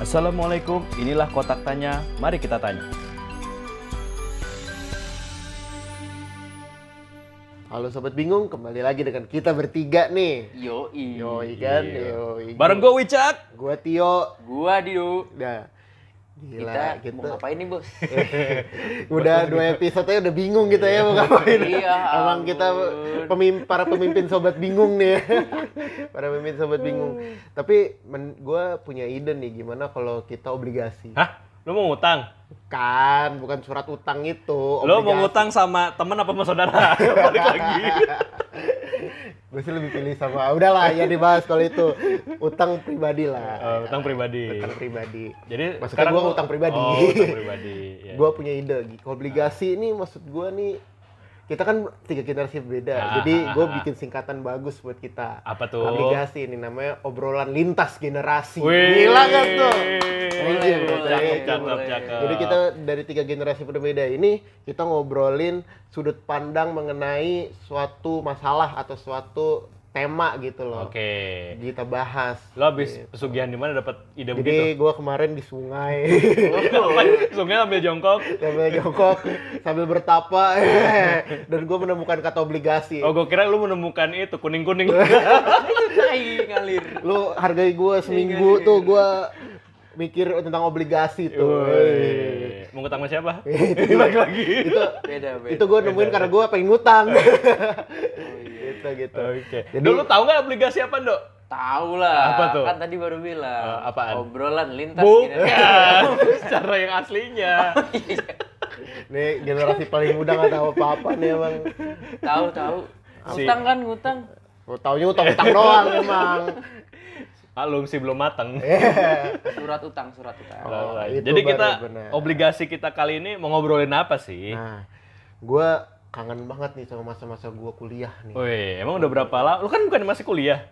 Assalamualaikum, inilah kotak tanya. Mari kita tanya. Halo sobat bingung, kembali lagi dengan kita bertiga nih. Yoi. Yoi kan, Iya. yoi. Bareng gue Wicak. Gua Tio. Gua Didu. Nah, Kita, gila, mau ngapain nih, Bos? udah dua episode aja udah bingung kita ya mau ngapain. Iya, Emang kita ampun. pemim- para pemimpin sobat bingung nih. para pemimpin sobat bingung. Tapi men- gua punya ide nih gimana kalau kita obligasi. Hah? Lu mau ngutang? Kan, bukan surat utang itu. Lu mau ngutang sama temen apa sama saudara? Balik lagi. Gue sih lebih pilih sama udahlah ya dibahas kalau itu utang pribadi lah. Oh, utang pribadi. Utang pribadi. Jadi Maksudnya lu- ngutang pribadi. Oh, utang pribadi. ya. Gua punya ide obligasi ini maksud gua nih kita kan tiga generasi berbeda. Ah, Jadi ah, gue ah. bikin singkatan bagus buat kita. Apa tuh? Obligasi ini namanya obrolan lintas generasi. Wih. Gila kan tuh? Boleh, boleh. cakep. Jadi kita dari tiga generasi berbeda ini kita ngobrolin sudut pandang mengenai suatu masalah atau suatu tema gitu loh. Oke. Kita bahas. Lo habis pesugihan di mana dapat ide begitu? Jadi gue kemarin di sungai Sungai ambil jongkok. sambil jongkok sambil bertapa dan gue menemukan kata obligasi. Oh, gue kira lu menemukan itu kuning-kuning. Tai ngalir. Lu hargai gue seminggu tuh gue mikir tentang obligasi tuh. Woi. Mau ngutang sama siapa? itu lagi. itu Beda, beda. itu gue nemuin karena gue pengen ngutang. Oh, iya. Gitu gitu. Oke. Jadi- Dulu tahu nggak obligasi apa, Dok? Tahu lah. Apa tuh? Kan tadi baru bilang. Eh, apaan? Obrolan lintas Bukan. generasi. Cara yang aslinya. Nih generasi paling muda nggak tahu apa-apa nih emang. Tahu, tahu. Si- Utang kan, ngutang. Oh, taunya utang-utang doang emang. Maklum sih belum matang. Surat utang, surat utang. Oh, Nah, itu Jadi kita benar. obligasi kita kali ini mau ngobrolin apa sih? Nah, gue kangen banget nih sama masa-masa gue kuliah nih. Wih, emang udah berapa lama? Lu kan bukan masih kuliah?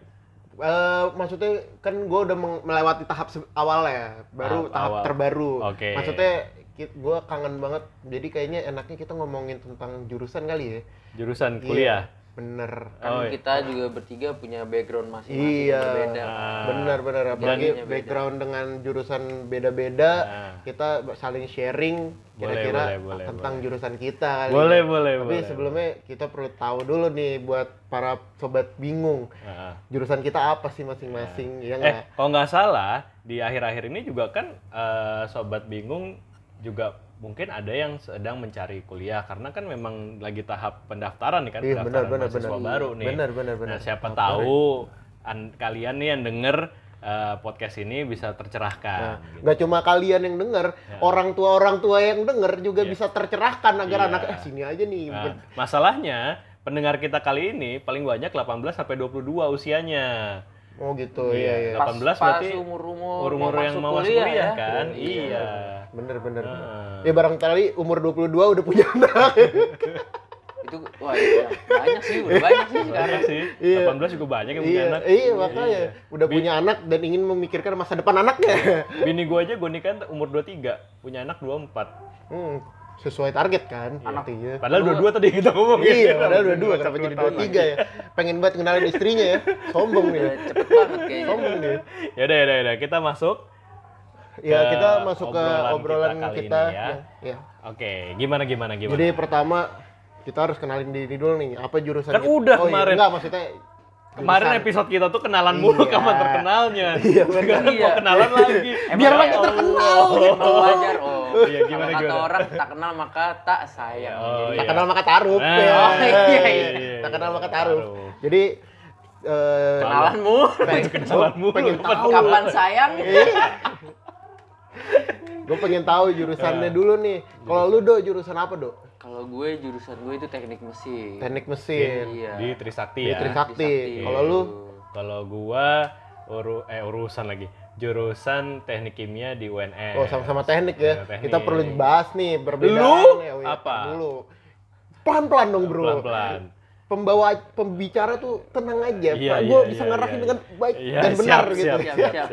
Eh, maksudnya kan gue udah melewati tahap awal ya, baru Tahap tahap awal. terbaru. Oke. Maksudnya gue kangen banget. Jadi kayaknya enaknya kita ngomongin tentang jurusan kali ya. Jurusan Iya, kuliah. Bener. Kan Oh, iya. kita juga bertiga punya background masing-masing Iya, berbeda. Ah. bener bener. Apalagi Jadinya beda. background dengan jurusan beda-beda, Nah. kita saling sharing Boleh, kira-kira boleh, boleh, tentang boleh. jurusan kita kali. Boleh, ya. boleh, Tapi boleh. sebelumnya kita perlu tahu dulu nih buat para sobat bingung, Nah. jurusan kita apa sih masing-masing, ya Eh, kalau nggak salah di akhir-akhir ini juga kan eh, sobat bingung juga mungkin ada yang sedang mencari kuliah karena kan memang lagi tahap pendaftaran nih kan Iya, pendaftaran benar, benar, mahasiswa benar. baru nih. Benar, benar, benar. Nah, siapa tahu an- kalian nih yang denger eh, podcast ini bisa tercerahkan. Nah, gitu. nggak cuma kalian yang denger, orang tua orang tua yang denger juga Iya. bisa tercerahkan agar Iya. anak eh sini aja nih. Nah, masalahnya pendengar kita kali ini paling banyak 18 sampai 22 usianya. Oh gitu, Iya, iya iya. 18 Pas- berarti pas umur-umur umur-umur mau yang mau masuk kuliah kuliah, ya. kan? Iya. Bener bener. Heeh. Ya barangkali umur 22 udah punya anak. Itu wah iya. banyak sih, udah banyak sih Banyak sekarang. sih. Iya. 18 juga banyak yang punya iya, anak. iya makanya udah Bi- punya anak dan ingin memikirkan masa depan anaknya. Bini gua aja gua nikahin umur 23, punya anak 24. Hmm, sesuai target kan artinya. Padahal dua-dua tadi kita ngomong Iya, padahal dua-dua kenapa Satu jadi dua tiga ya? Pengen banget kenalin istrinya ya. Sombong nih. cepet banget kayaknya. Sombong nih. Ya udah, ya udah, ya udah. kita masuk. Ya, Ke kita masuk ke obrolan obrolan kita kali kita. ini ya. ya. ya. Oke, gimana gimana gimana? Jadi pertama kita harus kenalin diri dulu nih. Apa jurusan Kan kita? udah oh, kemarin. Iya, enggak maksudnya Kemarin jurusan. episode kita tuh kenalan mulu Iya. kapan terkenalnya. Iya, benar. Sekarang mau Iya. kenalan lagi. Biar makin ya terkenal. Emang wajar, oh. Iya, gimana, Kalau kata gimana? orang tak kenal maka tak sayang. Oh, Jadi, Tak iya. kenal maka taruh. Nah, ya. oh, iya, iya, iya. Tak kenal maka taruh. Jadi eh kenalanmu Pengen kenalan mulu. pengen tahu. kapan sayang? Gue pengen tahu jurusannya Ya. dulu nih. Kalau lu do jurusan apa do? Kalau gue jurusan gue itu teknik mesin. Teknik mesin. Iya. Di Trisakti Di ya. Trisakti. Trisakti. Kalau lu Kalau gua uru eh urusan lagi. Jurusan Teknik Kimia di UNS. Oh sama-sama teknik ya. Iya, teknik. Kita perlu bahas nih perbedaan. Lu ya, apa? Dulu. Pelan-pelan dong bro. Pelan-pelan. Pembawa pembicara tuh tenang aja. Iya, gue iya, bisa iya, ngarahin iya. dengan baik Iya, dan benar siap, gitu. Siap, Siap, siap,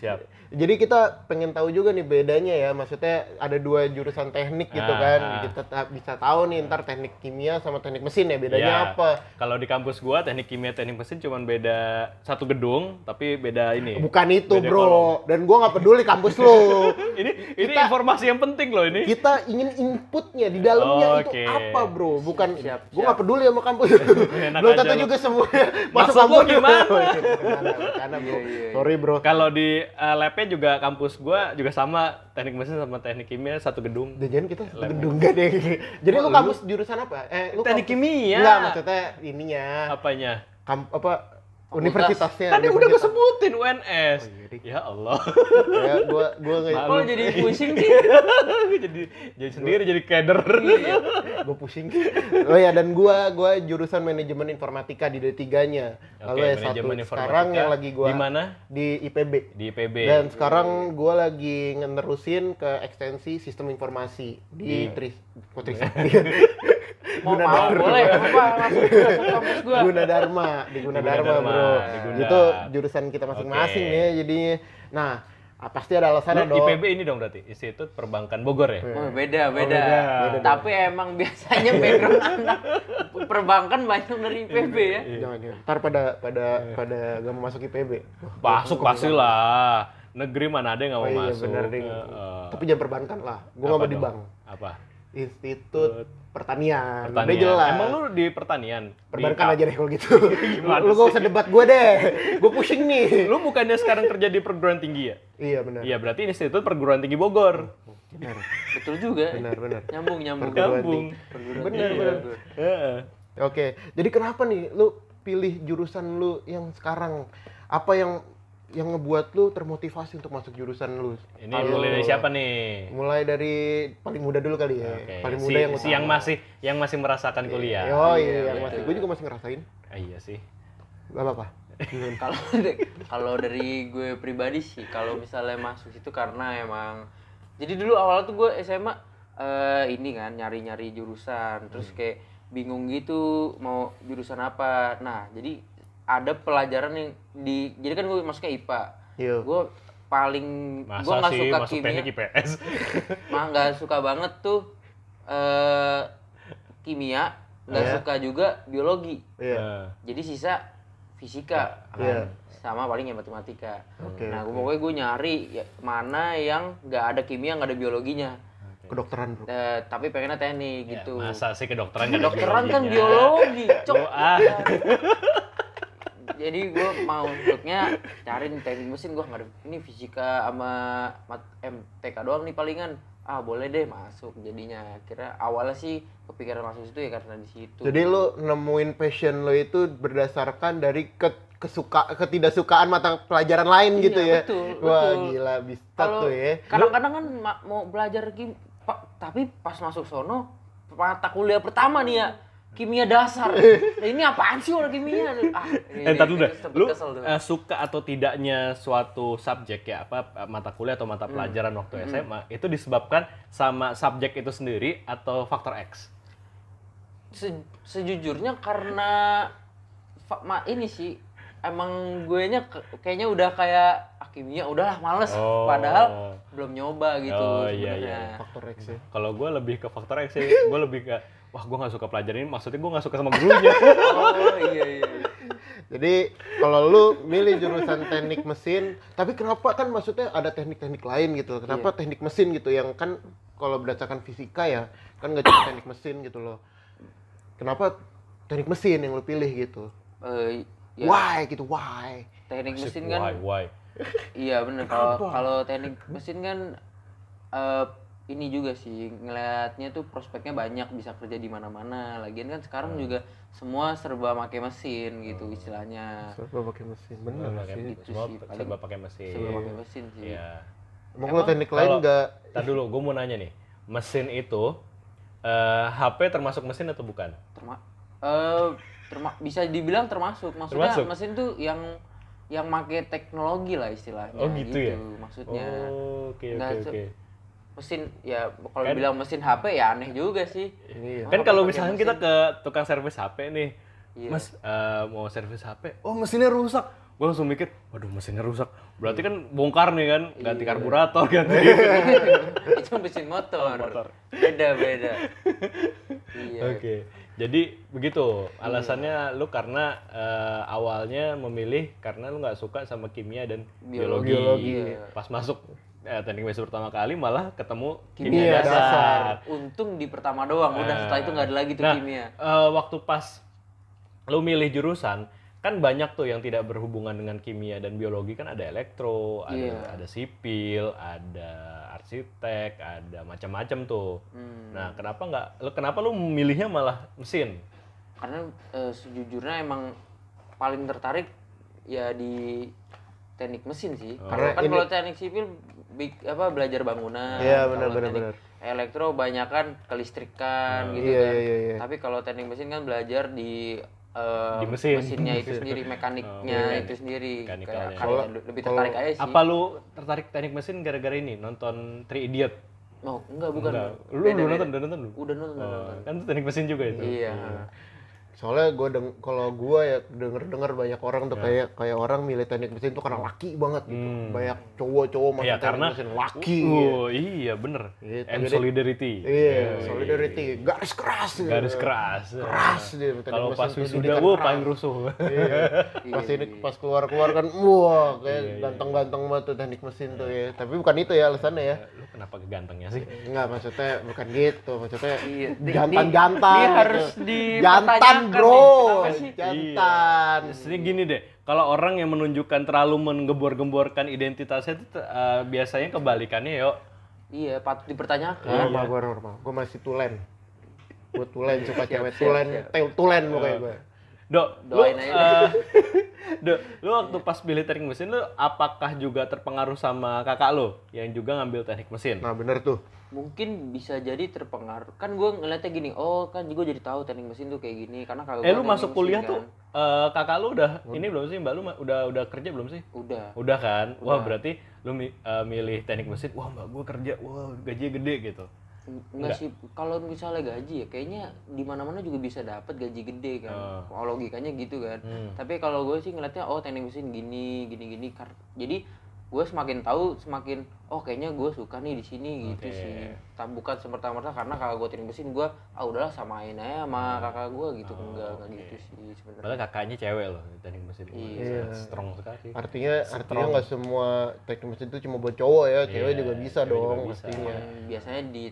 siap. Jadi kita pengen tahu juga nih bedanya ya, maksudnya ada dua jurusan teknik gitu Ah, kan. ah. Kita ta- bisa tahu nih ntar teknik kimia sama teknik mesin ya bedanya Iya. apa. Kalau di kampus gua teknik kimia teknik mesin cuman beda satu gedung tapi beda ini. Bukan itu Beda bro, kolom. dan gua nggak peduli kampus lo. Ini ini Kita- informasi yang penting loh ini. Kita ingin inputnya di dalamnya itu Oke. apa bro, bukan Siap, gua siap. nggak peduli sama kampus. Belum tentu juga semua Maksud masuk kampus. gimana? Bercanda, bro. Iya, iya, iya. Sorry bro. Kalau di uh, juga kampus gua juga sama teknik mesin sama teknik kimia satu gedung. Jangan kita satu gedung gak deh. Jadi Oh, lu lu- kampus jurusan apa? Eh, lu Teknik kampus- kimia. Enggak, maksudnya ininya. Apanya? Kam apa. Universitasnya. Tadi udah gue sebutin UNS. Oh, iya, ya Allah. ya, gua gua nggak Malu. Kok jadi pusing sih? jadi jadi sendiri jadi kader. gua pusing. Oh ya dan gua gua jurusan manajemen informatika di D3-nya. Lalu Oke, S1 manajemen sekarang yang lagi gua Di mana? di IPB. Di IPB. Dan sekarang gua lagi ngeterusin ke ekstensi sistem informasi di Di- Tris kok Mau mau boleh apa langsung masuk kampus gua. Gunadarma di Gunadarma, Gunadarma, bro. di. Itu jurusan kita masing-masing Oke. ya jadinya. Nah, ah, pasti ada alasannya Lu dong. IPB ini dong berarti Institut Perbankan Bogor ya? Oh, beda, beda. beda. Beda Tapi emang biasanya background anak perbankan banyak dari IPB ya. Jangan ya. Ntar pada pada pada gak mau masuk IPB. Masuk pastilah. Negeri mana ada yang nggak Oh mau iya masuk? bener ding. Heeh. Tapi jangan perbankan lah. Gua nggak Apa mau di bank. Apa? Institut Pertanian. Udah Pertanian. jelas. Emang lu di pertanian? perbankan Di- aja deh kalau gitu. Gimana lu gak usah debat gue deh. Gue pusing nih. Lu bukannya sekarang kerja di perguruan tinggi ya? Iya benar. Iya, berarti Institut Perguruan Tinggi Bogor. Benar. Betul juga. Benar benar. Nyambung, nyambung. Bener. Bogor. Heeh. Oke. Jadi kenapa nih lu pilih jurusan lu yang sekarang? Apa yang yang ngebuat lu termotivasi untuk masuk jurusan lu? Ini Kalau- mulai dari siapa nih? Mulai dari paling muda dulu kali ya. Oke, Paling si, muda yang si yang masih yang masih merasakan kuliah. Oh Iya, iya, yang betul. masih. Gue juga masih ngerasain. Ah, iya sih. Gak apa-apa. Kalau kalau dari gue pribadi sih, kalau misalnya masuk itu karena emang jadi dulu awal tuh gue SMA eh, ini kan nyari-nyari jurusan, terus kayak bingung gitu mau jurusan apa. Nah, jadi ada pelajaran yang di jadi kan gue masuknya IPA. Iya. Gue paling gue Masa nggak sih suka masuk kimia, IPS? mah nggak suka banget tuh eh kimia, nggak Iya. suka juga biologi. Iya. Eh, Jadi sisa fisika Iya. kan. sama paling ya matematika. Oke, nah, gue oke. pokoknya gue nyari ya, mana yang nggak ada kimia, nggak ada biologinya. Kedokteran, Bro. Eh, tapi pengennya teknik ya, gitu. Masa sih kedokteran Kedokteran kan biologi, cok. Ah. Jadi gue mau untuknya cari teknik mesin gue nggak ada ini fisika sama mat MTK doang nih palingan. Ah boleh deh masuk jadinya. Kira awalnya sih kepikiran masuk situ ya karena di situ. Jadi lu nemuin passion lo itu berdasarkan dari ke kesuka ketidaksukaan mata pelajaran lain Iya, gitu ya. betul, Wah, betul. gila bisa tuh ya. kadang-kadang kan ma- mau belajar tapi pas masuk sono mata kuliah pertama nih ya kimia dasar. Nah, ini apaan sih orang kimia? Ah ini, Eh, dulu Lu eh, suka atau tidaknya suatu subjek ya, apa eh, mata kuliah atau mata pelajaran waktu SMA itu disebabkan sama subjek itu sendiri atau faktor X? Se- sejujurnya karena ini sih emang gue nya kayaknya udah kayak ah, kimia udahlah males Oh. padahal belum nyoba gitu Oh, iya, sebenarnya. iya. Faktor X ya. Kalau gue lebih ke faktor X sih, gue lebih ke wah gue nggak suka pelajaran ini, maksudnya gue nggak suka sama gurunya. oh iya iya iya. Jadi kalau lu milih jurusan teknik mesin, tapi kenapa kan maksudnya ada teknik-teknik lain gitu. Kenapa teknik mesin gitu yang kan kalau berdasarkan fisika ya, kan nggak cuma teknik mesin gitu loh. Kenapa teknik mesin yang lu pilih gitu? Eh, ya, Why gitu, why? teknik Asik, mesin kan why, why? Iya bener kalau kalau teknik mesin kan eh, ini juga sih ngelihatnya tuh prospeknya banyak bisa kerja di mana-mana. Lagian kan sekarang Hmm. juga semua serba pakai mesin gitu istilahnya. Serba pakai mesin, bener Pakai- sih. Gitu semua sih, serba pakai mesin. Serba pakai mesin sih. Iya. Emang, lu teknik lain kalau- nggak? Tar dulu, gue mau nanya nih, mesin itu eh, HP termasuk mesin atau bukan? Terma eh, terma bisa dibilang termasuk. Maksudnya Termasuk? mesin tuh yang yang make teknologi lah istilahnya. Oh, gitu ya? Maksudnya. Oh, oke Nggak oke oke. Mesin ya kalau Kan- bilang mesin HP ya aneh juga sih. Iya. Kan Oh, kalau misalnya mesin. kita ke tukang servis HP nih, Iya. Mas eh, mau servis HP, oh mesinnya rusak. gue langsung mikir, waduh mesinnya rusak. Berarti kan bongkar nih kan, ganti Iya. karburator, ganti. itu mesin motor. motor. Beda beda. iya. Oke, jadi begitu alasannya lu karena eh, awalnya memilih karena lu nggak suka sama kimia dan biologi. Biologi, iya. Pas masuk eh, teknik mesin pertama kali malah ketemu kimia, Kimia dasar. dasar. Untung di pertama doang, udah setelah itu nggak ada lagi tuh Nah, kimia. eh, waktu pas lu milih jurusan kan banyak tuh yang tidak berhubungan dengan kimia dan biologi kan ada elektro, ada Iya. ada sipil, ada arsitek, ada macam-macam tuh. Hmm. Nah, kenapa nggak lu kenapa lu milihnya malah mesin? Karena eh, sejujurnya emang paling tertarik ya di teknik mesin sih. Karena kan ini- kalau teknik sipil bik- apa belajar bangunan. Iya, benar, Kalau benar, benar. Elektro banyak kan kelistrikan gitu Iya, kan. iya, iya. Tapi kalau teknik mesin kan belajar di eh, Di mesin. mesinnya itu sendiri, mekaniknya itu sendiri. Mekanikalnya. Kayak- kayak lebih tertarik aja sih. Apa lu tertarik teknik mesin gara-gara ini nonton Three Idiot? Oh, enggak bukan. Enggak. Lu Beda, udah beda. nonton, udah nonton lu? Udah nonton, udah Oh, nonton. kan itu teknik mesin juga itu. Iya. Soalnya gue deng kalau gue ya denger-dengar banyak orang tuh kayak kayak orang milih teknik mesin tuh karena laki banget gitu. Hmm. Banyak cowok-cowok masuk Iya, teknik karena mesin laki. gitu. Oh, iya bener. Gitu, And solidarity. Iya, solidarity, garis keras. gitu. Garis keras. Keras dia Kalau pas wah keras. paling rusuh. Iya. Pas ini pas keluar-keluar kan, wah kayak ganteng-ganteng banget tuh teknik mesin tuh ya. Tapi bukan itu ya alasannya ya. Lu kenapa kegantengnya sih? Enggak, maksudnya bukan gitu. Maksudnya Iya, di- jantan-jantan. di- gitu. harus jantan, bro. sih? Jantan. Jadi gini deh, kalau orang yang menunjukkan terlalu menggembor-gemborkan identitasnya itu eh, biasanya kebalikannya yuk. Iya, patut dipertanyakan. Normal gue normal. Gue masih tulen. Gue tulen suka cewek tulen, tulen pokoknya gue. Dok, lu, Doain aja. eh, Dok, lu waktu pas pilih teknik mesin lu apakah juga terpengaruh sama kakak lu yang juga ngambil teknik mesin? Nah bener tuh. Mungkin bisa jadi terpengaruh. Kan gue ngeliatnya gini, oh kan gue jadi tahu teknik mesin tuh kayak gini karena kalau Eh lu masuk mesin kuliah kan. tuh eh, kakak lu udah ini belum sih mbak lu udah udah kerja belum sih? udah. Udah kan? Wah berarti lu eh, milih teknik mesin, wah mbak gua kerja, wah gajinya gede gitu. Enggak sih, kalau misalnya gaji ya kayaknya di mana-mana juga bisa dapat gaji gede kan. Oh. Kalau logikanya gitu kan. Hmm. Tapi kalau gue sih ngeliatnya oh teknik mesin gini, gini, gini. Kar- Jadi gue semakin tahu semakin oh kayaknya gue suka nih di sini gitu sih. Tak bukan semerta-merta karena kalau gue teknik mesin gue ah udahlah samain aja sama kakak gue gitu enggak enggak gitu sih sebenarnya. Padahal kakaknya cewek loh teknik mesin. Iya. Wah, Strong sekali. Artinya artinya nggak semua teknik mesin itu cuma buat cowok ya, cewek Iya, juga bisa cewek juga dong bisa. pastinya. Emang biasanya di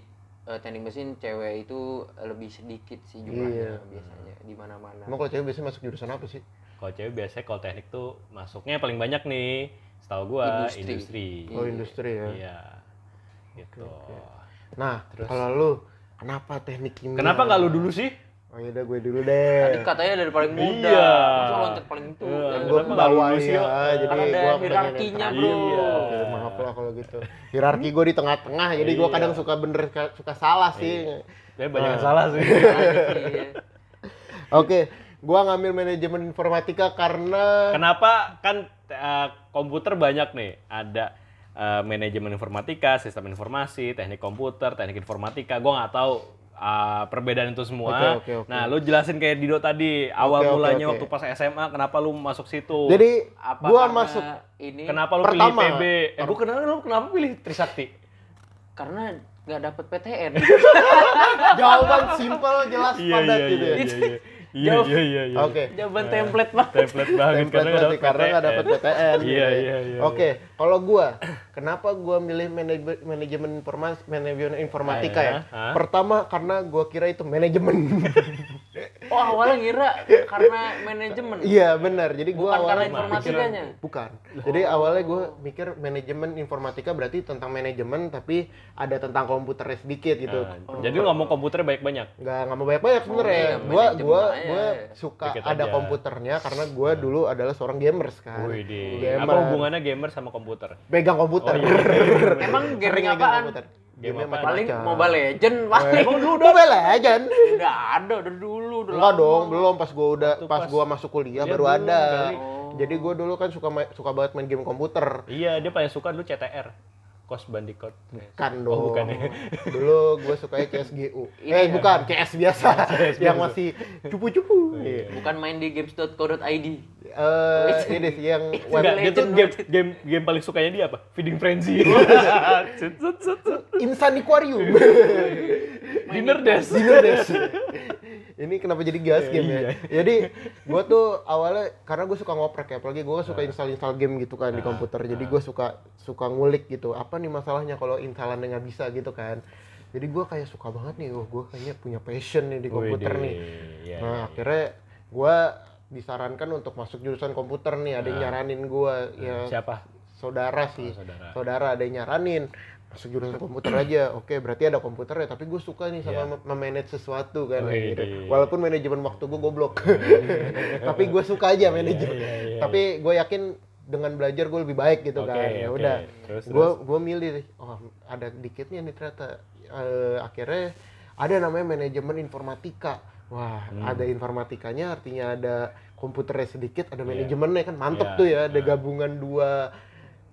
eh, teknik mesin cewek itu lebih sedikit sih jumlahnya Iya. biasanya di mana-mana. Emang kalau cewek biasanya masuk jurusan apa sih? Kalau cewek biasanya kalau teknik tuh masuknya paling banyak nih, setahu gua Industri. industri. Oh industri ya. Iya. Gitu. Nah, kalau lu kenapa teknik kimia? Kenapa nggak lu dulu sih? Oh iya udah gue dulu Tadi deh. katanya dari paling muda, Iya. masa loncat paling tua. Iya. Yang gue nggak bawa lulus ya, jadi ada gue hierarkinya, bro. Iya. Oke, maaf lah kalau gitu. Hierarki gue di tengah-tengah, jadi gue Iya. kadang suka bener suka salah sih. Tapi banyak yang salah sih. Iya. Oke, gua ngambil manajemen informatika karena Kenapa kan eh, komputer banyak nih, ada eh, manajemen informatika, sistem informasi, teknik komputer, teknik informatika. Gua nggak tahu eh, perbedaan itu semua. Oke, oke, oke. Nah, lu jelasin kayak Dido tadi, awal oke, mulanya oke. waktu pas SMA, kenapa lu masuk situ? jadi Apa gua masuk ini kenapa lu Pertama. pilih PB? Eh, gua kenapa lu kenapa pilih Trisakti? karena nggak dapet PTN. jawaban simpel jelas padat gitu ya. iya. Iya, Jauh. iya, iya, iya. Oke. Jawaban template banget. Template banget Template karena nggak karena nggak dapat PTN. Iya, ya. iya, iya. Oke, kalau gua, kenapa gua milih manaj- manajemen informasi manajemen informatika ya? Pertama karena gua kira itu manajemen. Oh awalnya ngira karena manajemen. Iya benar. Jadi gua Bukan karena awalnya informatikanya. bukan. Jadi awalnya gua mikir manajemen informatika berarti tentang manajemen tapi ada tentang komputernya sedikit gitu. Nah, Jadi lu ngomong komputernya banyak-banyak. nggak nggak mau banyak banyak sebenarnya. gua manajemen gua aja. gua suka Dikit ada aja. komputernya karena gua dulu adalah seorang gamers kan. Wih, di. Gamer. Apa hubungannya gamer sama komputer? Pegang komputer. Oh, iya. Emang gaming apaan? Game apaan? Paling macam-macam. Mobile Legend paling. Emang dulu udah Mobile Legend. Udah ada udah dulu udah Enggak lama. dong, belum pas gua udah pas pas gua masuk kuliah baru belum ada. kali. Oh. Jadi gua dulu kan suka suka banget main game komputer. Iya, dia paling suka dulu CTR. Crash Bandicoot. Kan dong. Oh, bukan ya. Dulu gue sukanya. Ini eh ya. bukan, CS biasa. yang masih cupu-cupu. Iya. Bukan main di games.co.id. Eh, ini sih yang Enggak, dia tuh game, game game paling sukanya dia apa? Feeding Frenzy. Sut. Insan Aquarium. Dinner Dash. Dinner Dash. Ini kenapa jadi gas game Iya. ya? Jadi gue tuh awalnya karena gue suka ngoprek ya, apalagi gue suka install-install game gitu kan di komputer. Jadi gue suka suka ngulik gitu. Apa nih masalahnya kalau instalannya nggak bisa gitu kan? Jadi gue kayak suka banget nih, wah gue kayaknya punya passion nih di komputer Widih, nih. iya, Nah iya. akhirnya gue disarankan untuk masuk jurusan komputer nih. Ada yang nyaranin gue ya Siapa? saudara sih. Oh, saudara. saudara ada yang nyaranin masuk jurusan komputer aja oke berarti ada komputer ya tapi gue suka nih sama Iya. memanage sesuatu kan Wih, gitu. deh. walaupun manajemen waktu gue goblok tapi gue suka aja manajemen iya, iya. tapi gue yakin dengan belajar gue lebih baik gitu Oke, kan ya udah gue gue milih oh ada dikitnya nih ternyata Eh, akhirnya ada namanya manajemen informatika wah Hmm. ada informatikanya artinya ada komputernya sedikit ada Iya. manajemennya kan mantep Iya, tuh ya ada nah. gabungan dua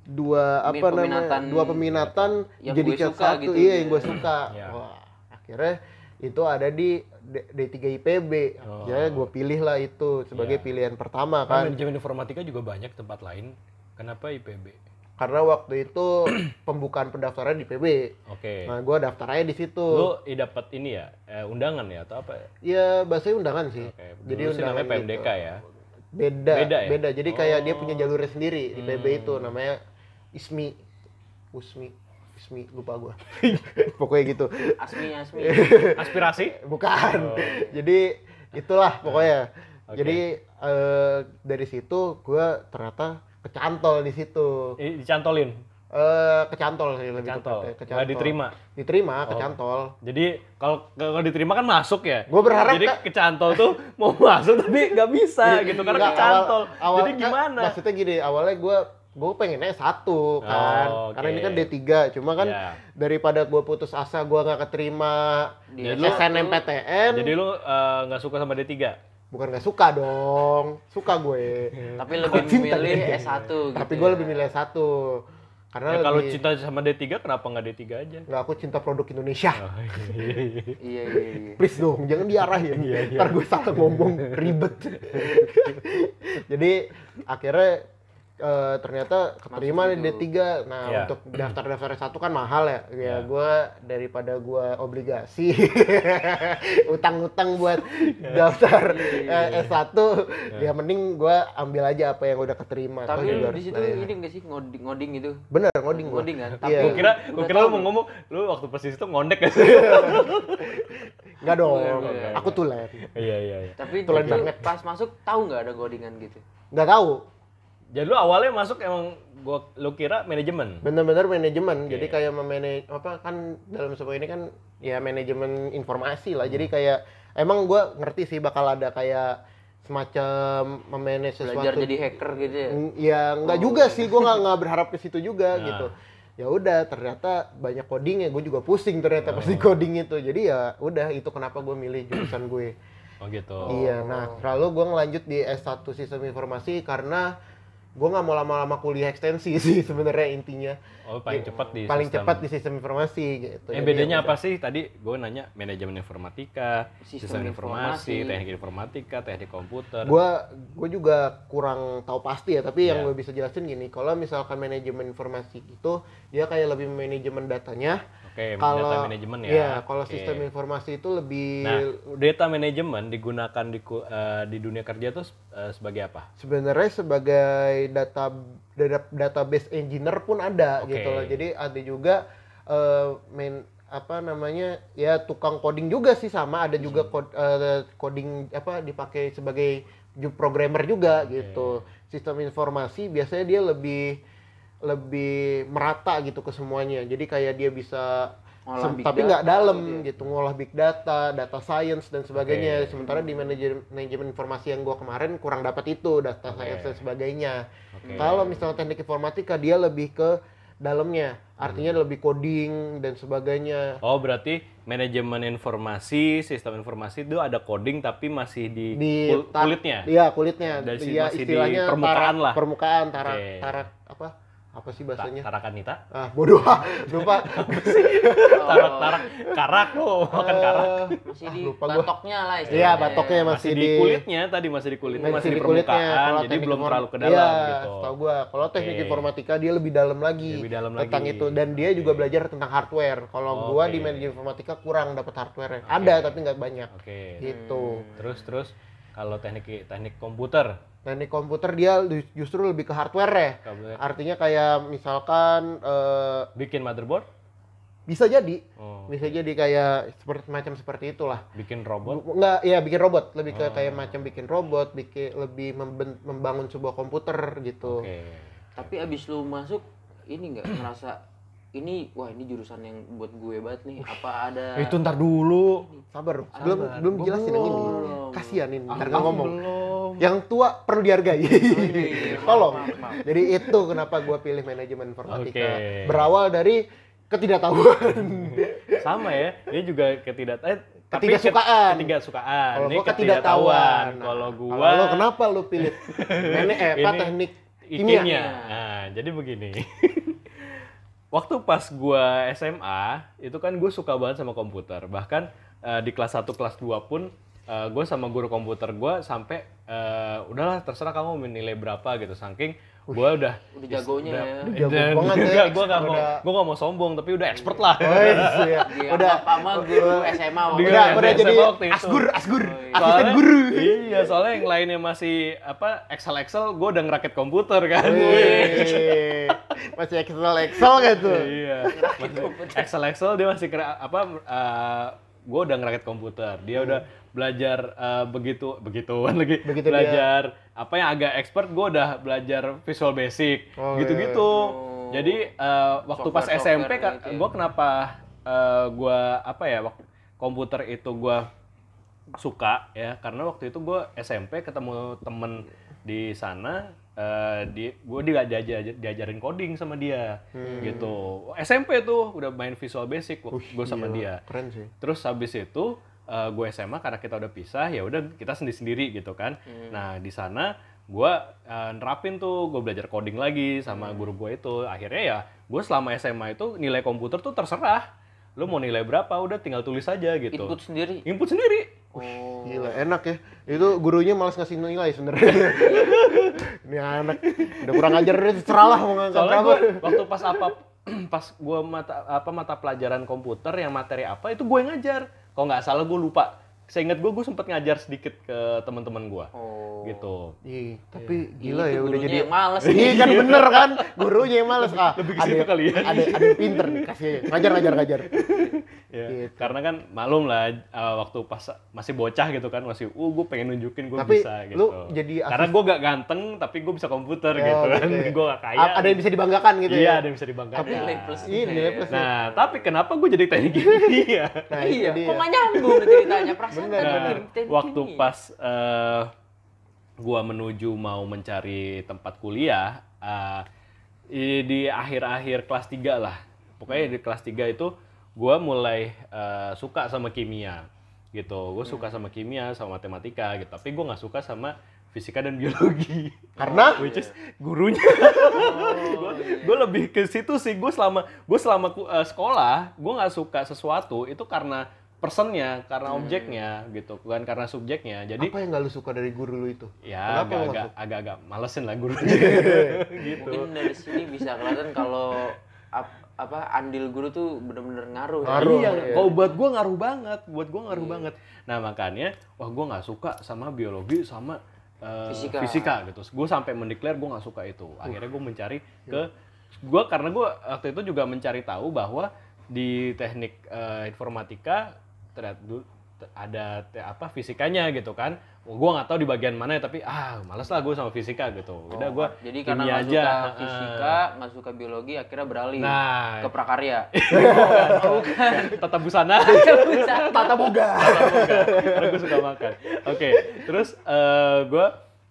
dua apa namanya peminatan dua peminatan yang jadi cat suka satu gitu iya ya. yang gue suka Iya. wah akhirnya itu ada di D- D3 IPB Oh. ya gue pilih lah itu sebagai Iya. pilihan pertama Kan kan manajemen informatika juga banyak tempat lain. Kenapa IPB? karena waktu itu pembukaan pendaftaran di PB Oke. nah gue daftar aja di situ Lu i dapat ini ya, eh, undangan ya atau apa? ya? ya bahasanya undangan sih jadi Dulu sih undangan namanya PMDK gitu. ya. beda Beda beda, ya? jadi kayak dia Oh. punya jalurnya sendiri di PB Hmm. itu namanya ISMI USMI ISMI lupa gue pokoknya gitu Asmi Asmi. Aspirasi? bukan Oh. jadi itulah pokoknya Oke. jadi eh, dari situ gue ternyata kecantol di situ dicantolin. eh kecantol sih lebih Kecantol. tepatnya, Nggak diterima? diterima Oh. kecantol Jadi kalau kalau diterima kan masuk ya. Gua berharap Jadi Kak- kecantol tuh mau masuk tapi nggak bisa gitu karena Nggak, kecantol. awal- awal- Jadi kan gimana? maksudnya gini awalnya gue gue pengennya satu kan Oh, karena ini kan D3 cuma kan Iya. daripada gue putus asa gue nggak keterima Di Jadi lu- SNMPTN Jadi lu eh, nggak suka sama D3? bukan nggak suka dong suka gue Tapi lebih cinta memilih dia. S1 gitu. tapi gue lebih milih satu karena Ya, kalau lebih cinta sama D3 kenapa nggak D3 aja? nggak aku cinta produk Indonesia Oh, Iya iya iya. please dong jangan diarahin Iya, iya. ntar gue salah ngomong ribet jadi akhirnya eh, ternyata keterima di situ. D3 nah Iya. untuk daftar daftar satu kan mahal ya ya Iya. gue daripada gue obligasi utang-utang buat daftar Iya, eh, S1 ya mending gue ambil aja apa yang udah keterima Tapi lu di situ ini enggak sih ngoding ngoding gitu? bener ngoding gua. Ngoding kan? Iya. Tapi Gue kira, gue kira lu mau ngomong, lu waktu persis itu ngondek gak sih? nggak dong Iya, iya, aku iya. tulen Iya, iya, iya. Tapi Tulen banget. pas masuk tahu nggak ada codingan gitu? nggak tahu Jadi lu awalnya masuk emang gua lu kira manajemen. bener-bener manajemen Oke. jadi kayak memanage apa kan dalam sebuah ini kan ya manajemen informasi lah jadi kayak emang gua ngerti sih bakal ada kayak semacam memanage sesuatu Belajar jadi hacker gitu ya? Ya nggak Oh, juga sih gua nggak nggak berharap ke situ juga Nah. gitu ya udah ternyata banyak coding ya gue juga pusing ternyata Oh. di coding itu jadi ya udah itu kenapa gue milih jurusan gue Oh gitu. Iya, nah lalu gue ngelanjut di S1 Sistem Informasi karena gue nggak mau lama-lama kuliah ekstensi sih sebenarnya intinya. Oh paling cepat di Paling sistem. cepat di Sistem Informasi gitu. Eh Jadi bedanya ya apa sih? Tadi gue nanya manajemen informatika, Sistem sistem, informasi, informasi. teknik informatika, teknik komputer. Gua gue juga kurang tahu pasti ya, tapi yang Iya. gue bisa jelasin gini, kalau misalkan manajemen informasi itu dia kayak lebih manajemen datanya. Oke, Kalau data manajemen ya. Iya, kalau Oke. sistem informasi itu lebih Nah, data manajemen digunakan di eh, di dunia kerja tuh eh, sebagai apa? sebenarnya sebagai data, data database engineer pun ada Oke. gitu loh. Jadi ada juga eh, main apa namanya ya tukang coding juga sih sama ada juga Hmm. kod- eh, coding apa dipakai sebagai programmer juga gitu. Sistem informasi biasanya dia lebih lebih merata gitu ke semuanya. Jadi kayak dia bisa Ngolah sem- big tapi nggak dalam gitu ya. gitu ngolah big data, data science dan sebagainya. Oke. Sementara di manajemen manajemen informasi yang gua kemarin kurang dapat itu data Oke. science dan sebagainya. Oke. Kalau misalnya teknik informatika dia lebih ke dalamnya, artinya Hmm. lebih coding dan sebagainya. Oh, berarti manajemen informasi, sistem informasi itu ada coding tapi masih di, Di kul- kulitnya. Iya, kulitnya. Dari Dia masih di istilahnya permukaan tarak- lah. Permukaan, tarak Oke. tarak apa? Apa sih Ta- bahasanya? Tarakanita? Ah, bodoh. Lupa. Tarak, tarak, karak lo, makan karak. Oh, masih Ah, di lupa gua. batoknya lah Iya, istilahnya. batoknya Masih masih di di kulitnya tadi masih di kulitnya, masih, di kulitnya. permukaan, Kalau jadi belum terlalu ke dalam Iya, gitu. Tahu gua. Kalau teknik Oke. informatika dia lebih dalam lagi. Lebih dalam tentang lagi. itu dan dia juga belajar tentang hardware. Kalau gua di manajemen informatika kurang dapat hardware. Oke. Ada tapi nggak banyak. Oke. Gitu. Terus terus kalau teknik teknik komputer, Teknik komputer dia justru lebih ke hardware ya. Artinya kayak misalkan eh, bikin motherboard, bisa jadi oh, bisa jadi kayak seperti macam seperti itulah. bikin robot, Enggak, ya bikin robot, lebih ke Oh. kayak macam bikin robot, bikin lebih memben- membangun sebuah komputer gitu. oke. Tapi abis lu masuk ini nggak ngerasa ini wah ini jurusan yang buat gue banget nih. Apa ada Itu ntar dulu. Sabar, belum Sabar. belum jelasin yang ini. Belum. Kasihan ini, ntar Aku nggak ngomong. Belum. Yang tua perlu dihargai. iya, maaf, Tolong. maaf, maaf. Jadi itu kenapa gua pilih manajemen informatika. Oke. Berawal dari ketidaktahuan. Sama ya, dia juga ketidak eh tapi Ketidaksukaan. ket- Ketidaksukaan. Kalau Ini gua ketidaktahuan. Nah, Kalau gua Kalau lo kenapa lu pilih mene eh apa Ini teknik kimia. kimia? Nah, jadi begini. Waktu pas gua SMA, itu kan gue suka banget sama komputer. Bahkan eh, di kelas 1 kelas 2 pun gue sama guru komputer gua sampai eh, udahlah terserah kamu menilai berapa gitu. Saking gua udah Udah jagonya ya. Udah jago banget ya, gua gak mau udah- gua gak mau sombong tapi udah expert lah. Oh, iya. Dia udah sama guru SMA waktu udah udah SMA jadi waktu itu. asgur asgur Oh, iya. asisten Soalnya- guru. Iya, soalnya yang lainnya masih apa Excel Excel, gue udah ngerakit komputer kan. Masih Excel Excel gitu. iya. Masih- Excel Excel dia masih kera, apa gue udah ngerakit komputer. Dia udah belajar eh, begitu begituan lagi. Begitu dia- belajar apa yang agak expert, gue udah belajar Visual Basic Oh, gitu-gitu. Oh. Jadi eh, waktu pas Software-software SMP kan gue kenapa eh, gua apa ya waktu komputer itu gua suka ya karena waktu itu gue SMP ketemu temen di sana eh, di gue diajar diajarin coding sama dia. Gitu. SMP tuh udah main Visual Basic gue sama Gila, dia. Keren sih. terus habis itu gue SMA karena kita udah pisah ya udah kita sendiri sendiri gitu kan. Nah di sana gue nerapin tuh gue belajar coding lagi sama guru gue itu. Akhirnya ya gue selama SMA itu nilai komputer tuh terserah. Lu mau nilai berapa udah tinggal tulis aja gitu. Input sendiri. input sendiri Oh. Gila, enak ya. Itu gurunya malas ngasih nilai sebenarnya. Ini anak udah kurang ajar dia terserah lah mau ngangkat soalnya gue waktu pas apa pas gue mata apa mata pelajaran komputer yang materi apa itu gue yang ngajar kalau nggak salah gue lupa seingat gue gue sempet ngajar sedikit ke teman-teman gue Oh. gitu Ih, tapi Itu gila ya udah jadi yang males. Iya kan bener kan, gurunya yang males ah. Lebih ke ada, situ kali ya. Ada ada yang pinter nih, kasih aja. Ngajar ngajar ngajar. Ya, Gitu. karena kan malum lah uh, waktu pas masih bocah gitu kan masih uh gue pengen nunjukin gue Tapi bisa gitu lu jadi karena gue gak ganteng tapi gue bisa komputer Oh, gitu kan gitu ya. gue gak kaya A- ada yang bisa dibanggakan gitu iya ya. ada yang bisa dibanggakan Tapi nilai plus. Iya, nilai plus. nah tapi kenapa gue jadi teknik kimia Nah, itu iya, kok nggak nyambung ceritanya perasaan Bener, tadi Nah, waktu pas eh, gua menuju mau mencari tempat kuliah i- di akhir-akhir kelas 3 lah. Pokoknya di kelas 3 itu gua mulai eh, suka sama kimia gitu. Gue suka sama kimia, sama matematika gitu. Tapi gua nggak suka sama fisika dan biologi. Karena Which is gurunya. Oh, iya. gue lebih ke situ sih. Gue selama gue selama ku- eh, sekolah, gue nggak suka sesuatu itu karena personnya, karena objeknya gitu, bukan karena subjeknya. Jadi apa yang gak lu suka dari guru lu itu? ya agak-agak agak-agak malesin lah gurunya gitu. Mungkin dari sini bisa kelihatan kalau ap- apa andil guru tuh bener-bener ngaruh. ya. Ngaruh, iya, iya. kalau buat gue ngaruh banget, buat gue ngaruh Iya. banget. Nah makanya, wah gue nggak suka sama biologi sama eh, Fisika. fisika gitu. Gue sampai mendeklar gue nggak suka itu. Akhirnya gue mencari Iya. ke gue karena gue waktu itu juga mencari tahu bahwa di teknik eh, informatika ternyata ada te- apa fisikanya gitu kan. Gue nggak tahu di bagian mana ya, tapi ah males lah gue sama fisika gitu. Udah gue Oh, jadi karena nggak suka aja. fisika, nggak suka biologi, akhirnya beralih Nah, ke prakarya. tata busana. Tata boga. karena gue suka makan. Oke, terus gue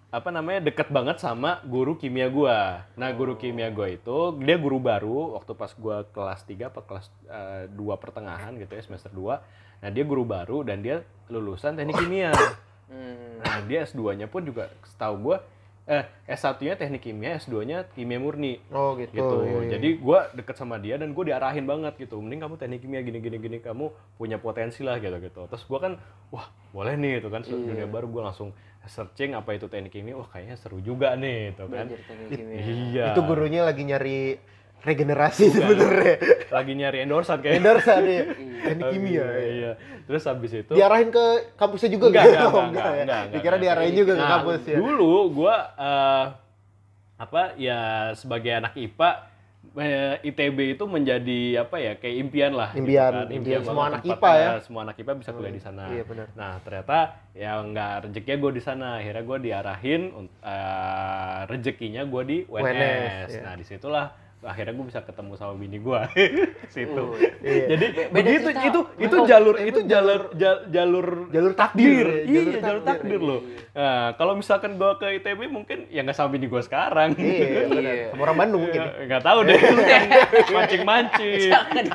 apa namanya deket banget sama guru kimia gue. Nah guru kimia gue itu dia guru baru waktu pas gue kelas 3 apa kelas 2 pertengahan gitu ya semester 2. Nah dia guru baru dan dia lulusan teknik kimia. Hmm. Nah dia S2-nya pun juga setahu gue eh S1-nya teknik kimia, S2-nya kimia murni Oh gitu. gitu. iya, iya. Jadi gua deket sama dia dan gue diarahin banget gitu. Mending kamu teknik kimia gini gini gini kamu punya potensi lah gitu gitu. Terus gua kan wah boleh nih itu kan Iya. dunia baru gua langsung searching apa itu teknik kimia. Wah kayaknya seru juga nih itu kan. belajar teknik kimia Iya. Itu gurunya lagi nyari regenerasi sebenarnya. lagi nyari endorsan kayaknya. Endorse dia. Teknik kimia. Iya. Terus habis itu Diarahin ke kampusnya juga enggak, gitu? enggak, Oh, enggak, enggak, ya? enggak, Dikira diarahin juga ke Nah, kampus ya. Dulu gua eh, apa ya sebagai anak IPA eh, ITB itu menjadi apa ya kayak impian lah gitu Impian, kan. impian semua banget anak IPA ya. semua anak IPA bisa kuliah di sana Iya, benar. nah ternyata ya nggak rezekinya gue di sana akhirnya gue diarahin un- eh, rezekinya gue di UNS, UNS, iya. nah di situlah akhirnya gue bisa ketemu sama bini gue situ Oh, iya. jadi Be- beda begitu cerita. itu itu Oh, jalur itu jalur jal- jalur Jalur takdir, ya, iya jalur jalur takdir. takdir loh nah kalau misalkan gue ke ITB mungkin ya nggak sama bini gue sekarang Iya, benar. Iya. Sama orang Bandung mungkin. Nggak tahu deh lu kan mancing-mancing jangan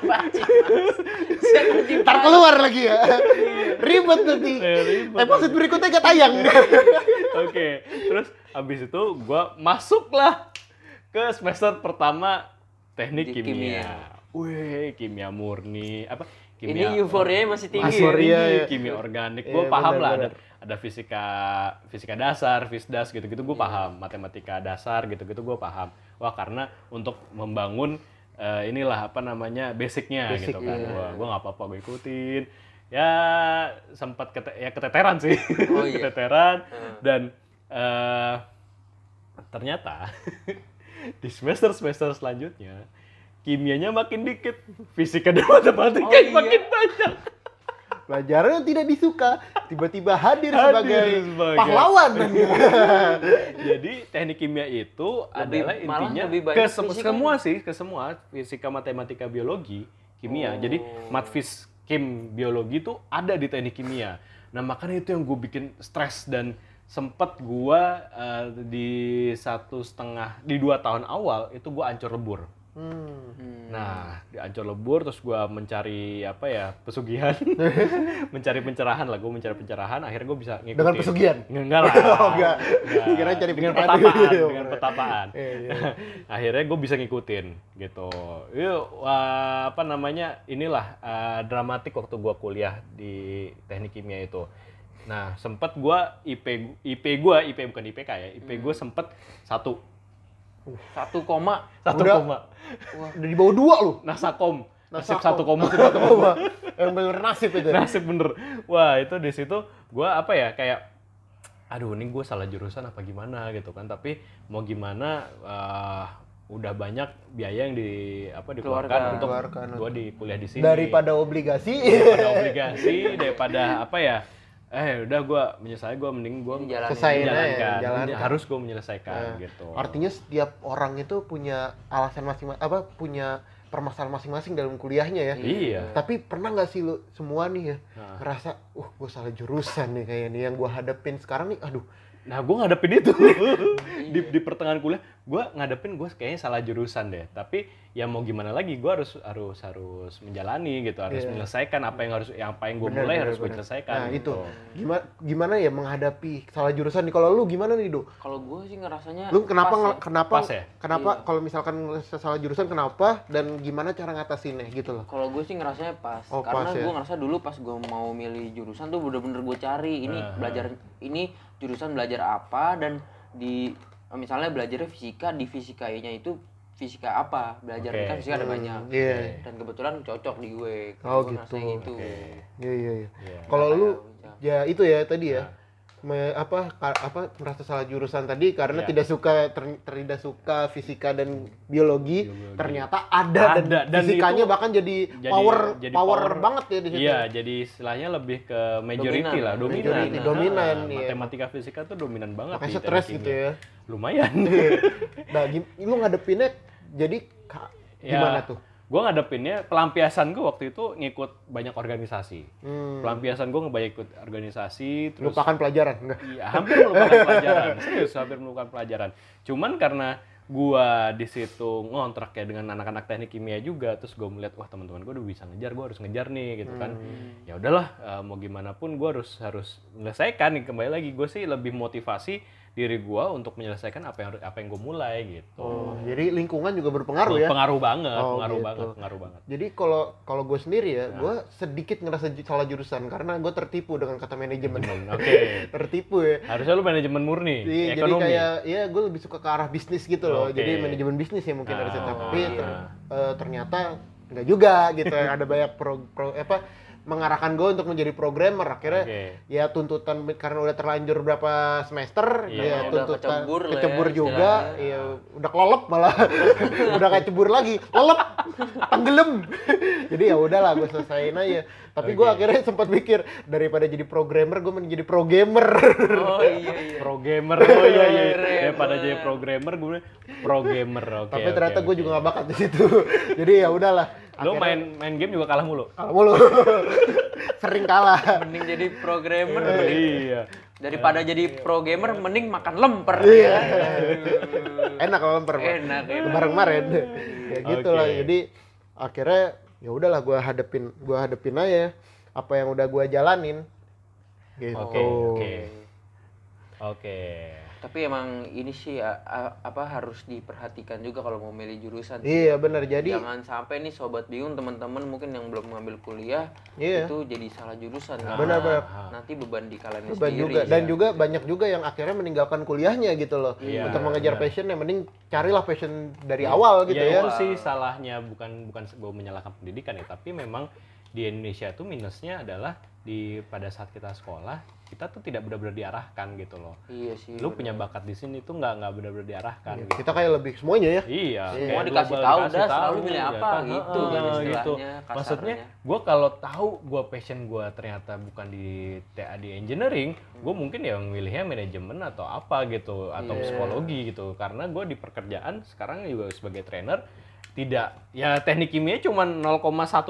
jangan Ntar keluar lagi ya. Ribet nanti. Eh. Episode berikutnya gak tayang. Oke, terus habis itu gua masuklah ke semester pertama teknik Di kimia. kimia. Wih, kimia murni apa? ini euforianya masih tinggi Masih ya? euforia. Tinggi, ya. kimia organik. Iya, Gue paham benar, lah benar. ada ada fisika fisika dasar, fisdas gitu-gitu gue paham. Matematika dasar gitu-gitu gue paham. Wah, karena untuk membangun eh, inilah apa namanya basicnya Basic, gitu kan. iya. Wah, gue nggak apa-apa gue ikutin. Ya sempat kete ya keteteran sih. Oh, iya. keteteran Hmm. dan eh ternyata di semester-semester selanjutnya kimianya makin dikit, fisika dan matematika Oh, iya. makin banyak. Pelajaran yang tidak disuka tiba-tiba hadir, Hadir sebagai, sebagai- pahlawan. Jadi teknik kimia itu Lebih- adalah intinya lebih ke sem- fisika. semua sih, ke semua fisika, matematika, biologi, kimia. Oh. Jadi matfis kim biologi itu ada di teknik kimia. Nah makanya itu yang gue bikin stres dan sempet gue eh, di satu setengah di dua tahun awal itu gue ancur lebur. Hmm. Nah, di Ancol Lebur terus gua mencari apa ya pesugihan, mencari pencerahan lah, gue mencari pencerahan, akhirnya gue bisa ngikutin. Dengan pesugihan? Enggak lah. Oh, enggak. Kira cari dengan Iya, dengan pertapaan. Iya, iya. akhirnya gue bisa ngikutin gitu. Yuk, wah, apa namanya? Inilah eh, dramatik waktu gua kuliah di teknik kimia itu. Nah, sempet gua IP IP gua IP bukan IPK ya, IP gue Hmm. sempet satu satu koma satu Udah. koma. Udah di bawah dua lu. Nasakom. Nasib satu koma. Nasib satu koma. Yang bener nasib itu. nasib bener wah itu di situ gua apa ya kayak aduh ini gue salah jurusan apa gimana gitu kan tapi mau gimana eh, udah banyak biaya yang di apa dikeluarkan Keluarkan. untuk Keluarkan. gue di kuliah di sini Daripada obligasi. daripada obligasi daripada apa ya eh udah gue menyesal gue mending gue. Selesaiin aja, menjalankan jalankan. harus gue menyelesaikan Nah, gitu Artinya setiap orang itu punya alasan masing-masing apa punya permasalahan masing-masing dalam kuliahnya ya. iya Tapi pernah nggak sih lu semua nih ya Nah. ngerasa, uh gue salah jurusan nih kayaknya nih yang gue hadapin sekarang nih, aduh Nah, gue ngadepin itu di, di pertengahan kuliah, gue ngadepin gue kayaknya salah jurusan deh. Tapi ya mau gimana lagi, gue harus harus harus menjalani gitu, harus Iya. menyelesaikan apa yang harus yang apa yang gue mulai bener, harus gue selesaikan. Nah gitu. itu gimana gimana ya menghadapi salah jurusan nih? Kalau lu gimana nih do? kalau gue sih ngerasanya Lu kenapa pas ya. kenapa Pas ya? kenapa Iya. kalau misalkan salah jurusan kenapa dan gimana cara ngatasinnya gitu loh? kalau gue sih ngerasanya pas Oh, karena pas ya. gue ngerasa dulu pas gue mau milih jurusan tuh bener-bener gue cari ini Aha. belajar ini jurusan belajar apa dan di misalnya belajarnya fisika di fisikanya itu fisika apa belajar Oke. kan fisika ada Hmm, banyak iya. dan kebetulan cocok di gue Oh, Gue gitu. gitu Oke. Iya iya iya. Iya. Kalau lu ya itu ya tadi ya. Nah. Me- apa ka- apa merasa salah jurusan tadi karena Iya. tidak suka ter- tidak suka fisika dan biologi, Biologi. ternyata ada, Ada, dan, dan fisikanya itu bahkan jadi, jadi- power, jadi power power. banget ya di situ. Iya, jadi istilahnya lebih ke majority Dominan. lah, dominan. Majority, Nah, dominan, iya. Matematika fisika tuh dominan banget Makanya stres gitu ya. Lumayan. Nah, gim- lu ngadepinnya jadi ka- Ya, gimana tuh? Gue ngadepinnya pelampiasan gue waktu itu ngikut banyak organisasi. Hmm, Pelampiasan gue ngebanyak ikut organisasi, terus lupakan pelajaran enggak? Iya, hampir melupakan pelajaran. Serius, hampir melupakan pelajaran. Cuman karena gua di situ ngontrak ya dengan anak-anak teknik kimia juga, terus gua melihat wah teman-teman gua udah bisa ngejar, gua harus ngejar nih gitu kan. Hmm. Ya udahlah, eh, mau gimana pun gua harus harus menyelesaikan nih kembali lagi. Gue sih lebih motivasi diri gue untuk menyelesaikan apa yang apa yang gue mulai gitu. Oh, jadi lingkungan juga berpengaruh ya. Pengaruh banget, Oh, pengaruh gitu. banget, pengaruh banget. Jadi kalau kalau gue sendiri ya, Nah. gue sedikit ngerasa salah jurusan karena gue tertipu dengan kata manajemen. Oke. tertipu ya. Harusnya lu manajemen murni, Iya, jadi ekonomi. kayak ya gue lebih suka ke arah bisnis gitu loh. Oke. Jadi manajemen bisnis ya mungkin Ah, harusnya tapi iya. ter- eh, ternyata nggak juga gitu. Ada banyak pro, pro apa mengarahkan gue untuk menjadi programmer akhirnya Oke. ya tuntutan karena udah terlanjur berapa semester Iya. ya Udah tuntutan kecebur lah ya kecebur juga istilahnya. ya udah kelelep malah udah kayak cebur lagi lelep tenggelam jadi ya udahlah gue selesaiin aja tapi gue Oke. akhirnya sempat mikir daripada jadi programmer gue mending jadi pro gamer Oh iya iya. Pro gamer, oh iya iya. Daripada jadi programmer, gue pro gamer. Oke. tapi oke, ternyata gue oke. juga gak bakat di situ jadi ya udahlah Lo Akhirnya main main game juga kalah mulu. kalah mulu sering kalah Mending jadi programmer Iya. daripada jadi pro gamer mending makan lemper Iya. ya. Aduh. enak kalau lemper Pak. Enak, enak. lebaran kemarin ya gitu lah Oke. jadi akhirnya ya udahlah gue hadepin gue hadepin aja apa yang udah gue jalanin gitu Oke, oke. Oke. Tapi emang ini sih a- a- apa harus diperhatikan juga kalau mau milih jurusan. iya benar jadi Jangan sampai nih sobat bingung teman-teman mungkin yang belum mengambil kuliah Iya. itu jadi salah jurusan Benar, benar. nanti beban di kalian beban sendiri. juga dan juga banyak juga yang akhirnya meninggalkan kuliahnya gitu loh Iya, untuk mengejar benar. passion yang mending carilah passion dari awal gitu ya, ya, itu sih salahnya bukan bukan gue menyalahkan pendidikan ya tapi memang di Indonesia tuh minusnya adalah di pada saat kita sekolah kita tuh tidak benar-benar diarahkan gitu loh Iya sih. lu benar. punya bakat di sini tuh nggak nggak benar-benar diarahkan gitu. kita kayak lebih semuanya ya Iya, Semua kayak dikasih tahu, dah, selalu milih ya apa, kan? gitu kan istilahnya, Maksudnya, kasarnya. gue kalau tahu gue passion gue ternyata bukan di TA di engineering, gue mungkin ya milihnya manajemen atau apa gitu, atau Iya. psikologi gitu. Karena gue di pekerjaan sekarang juga sebagai trainer tidak ya teknik kimia cuma 0,1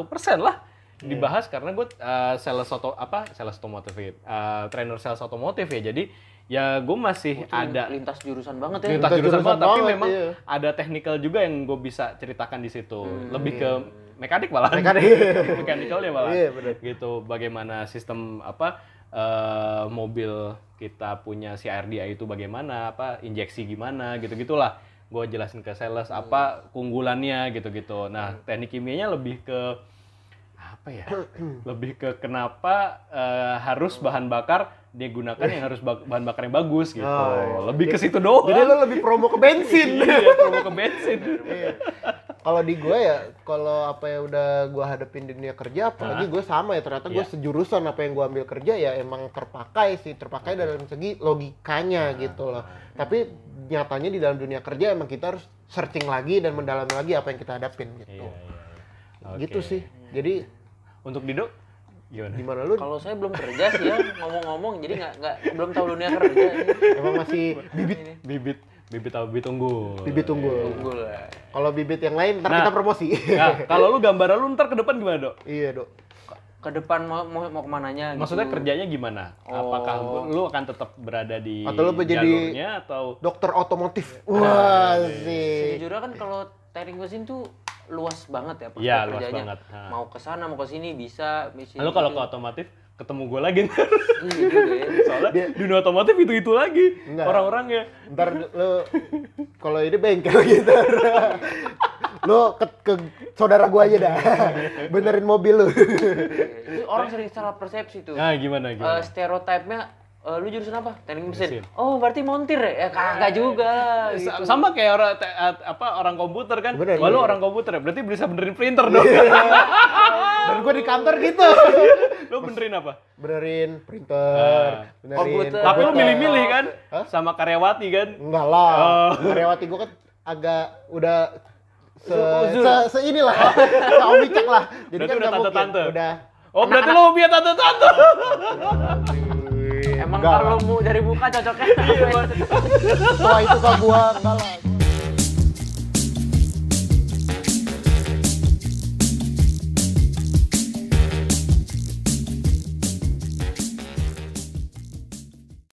persen lah dibahas karena gue uh, sales auto apa sales otomotif uh, trainer sales otomotif ya jadi ya gue masih Itu ada lintas jurusan banget ya. lintas Lintas jurusan jurusan banget, tapi banget, memang iya. ada teknikal juga yang gue bisa ceritakan di situ. Lebih ke mekanik malah. Mekanik. Mechanical-nya malah. Iya, bener. Gitu bagaimana sistem apa eh, mobil kita punya si RDA itu bagaimana, apa injeksi gimana gitu-gitulah. Gue jelasin ke sales apa keunggulannya gitu-gitu. Nah, teknik kimianya lebih ke apa ya? lebih ke kenapa eh, harus bahan bakar digunakan yang harus bahan bakar yang bagus gitu. Oh, iya. Lebih ke situ doang. jadi lo lebih promo ke bensin iya, promo ke bensin. Iya. kalau di gue ya kalau apa yang udah gue hadepin di dunia kerja apalagi gue sama ya ternyata gue Iya. sejurusan apa yang gue ambil kerja ya emang terpakai sih terpakai dalam segi logikanya gitu loh tapi nyatanya di dalam dunia kerja emang kita harus searching lagi dan mendalami lagi apa yang kita hadapin gitu iya, iya. gitu sih jadi Untuk Dido gimana? gimana lu Kalau saya belum kerja sih ya ngomong-ngomong jadi nggak nggak belum tahu dunia kerja. emang masih bibit Bibit bibit apa bibit unggul. bibit unggul Tunggu lah. kalau bibit yang lain ntar Nah. kita promosi Nah, kalau lu gambaran lu ntar ke depan gimana, Dok? iya dok Ke depan mau mau, mau ke mananya gitu. Maksudnya kerjanya gimana? Apakah Oh. lu akan tetap berada di Atau lu jalurnya atau dokter otomotif wah iya, sih Sejujurnya kan kalau teknik mesin tuh luas banget ya Iya, luas kerjanya. banget. Ha. Mau ke sana, mau ke sini bisa, bisa. Lalu kalau ke gitu. otomotif ketemu gue lagi ntar. Iya juga ya. Soalnya dunia otomotif itu-itu lagi Enggak. orang-orangnya. ntar lu kalau ini bengkel gitu lu ke, ke saudara gua aja dah benerin mobil lu itu orang sering salah persepsi tuh. Nah, gimana Eh, gimana? stereotipnya eh, lu jurusan apa? Teknik mesin. Mesin. Oh, berarti montir ya? Ya kagak juga. Sa- gitu. Sama kayak orang te- apa orang komputer kan. Bener, Wah, lu bener. orang komputer ya. Berarti bisa benerin printer dong. dan gua di kantor gitu lu benerin apa? benerin printer benerin Komputer. Tapi lu milih-milih kan Hah? sama karyawati kan. enggak lah Oh. karyawati gua kan agak udah se, Uzur. se, se inilah se omicak lah jadi Berarti kan udah tante-tante? udah Oh, berarti lu biar tante-tante. Emang kalau mu dari muka cocoknya. wah itu kok gua enggak lah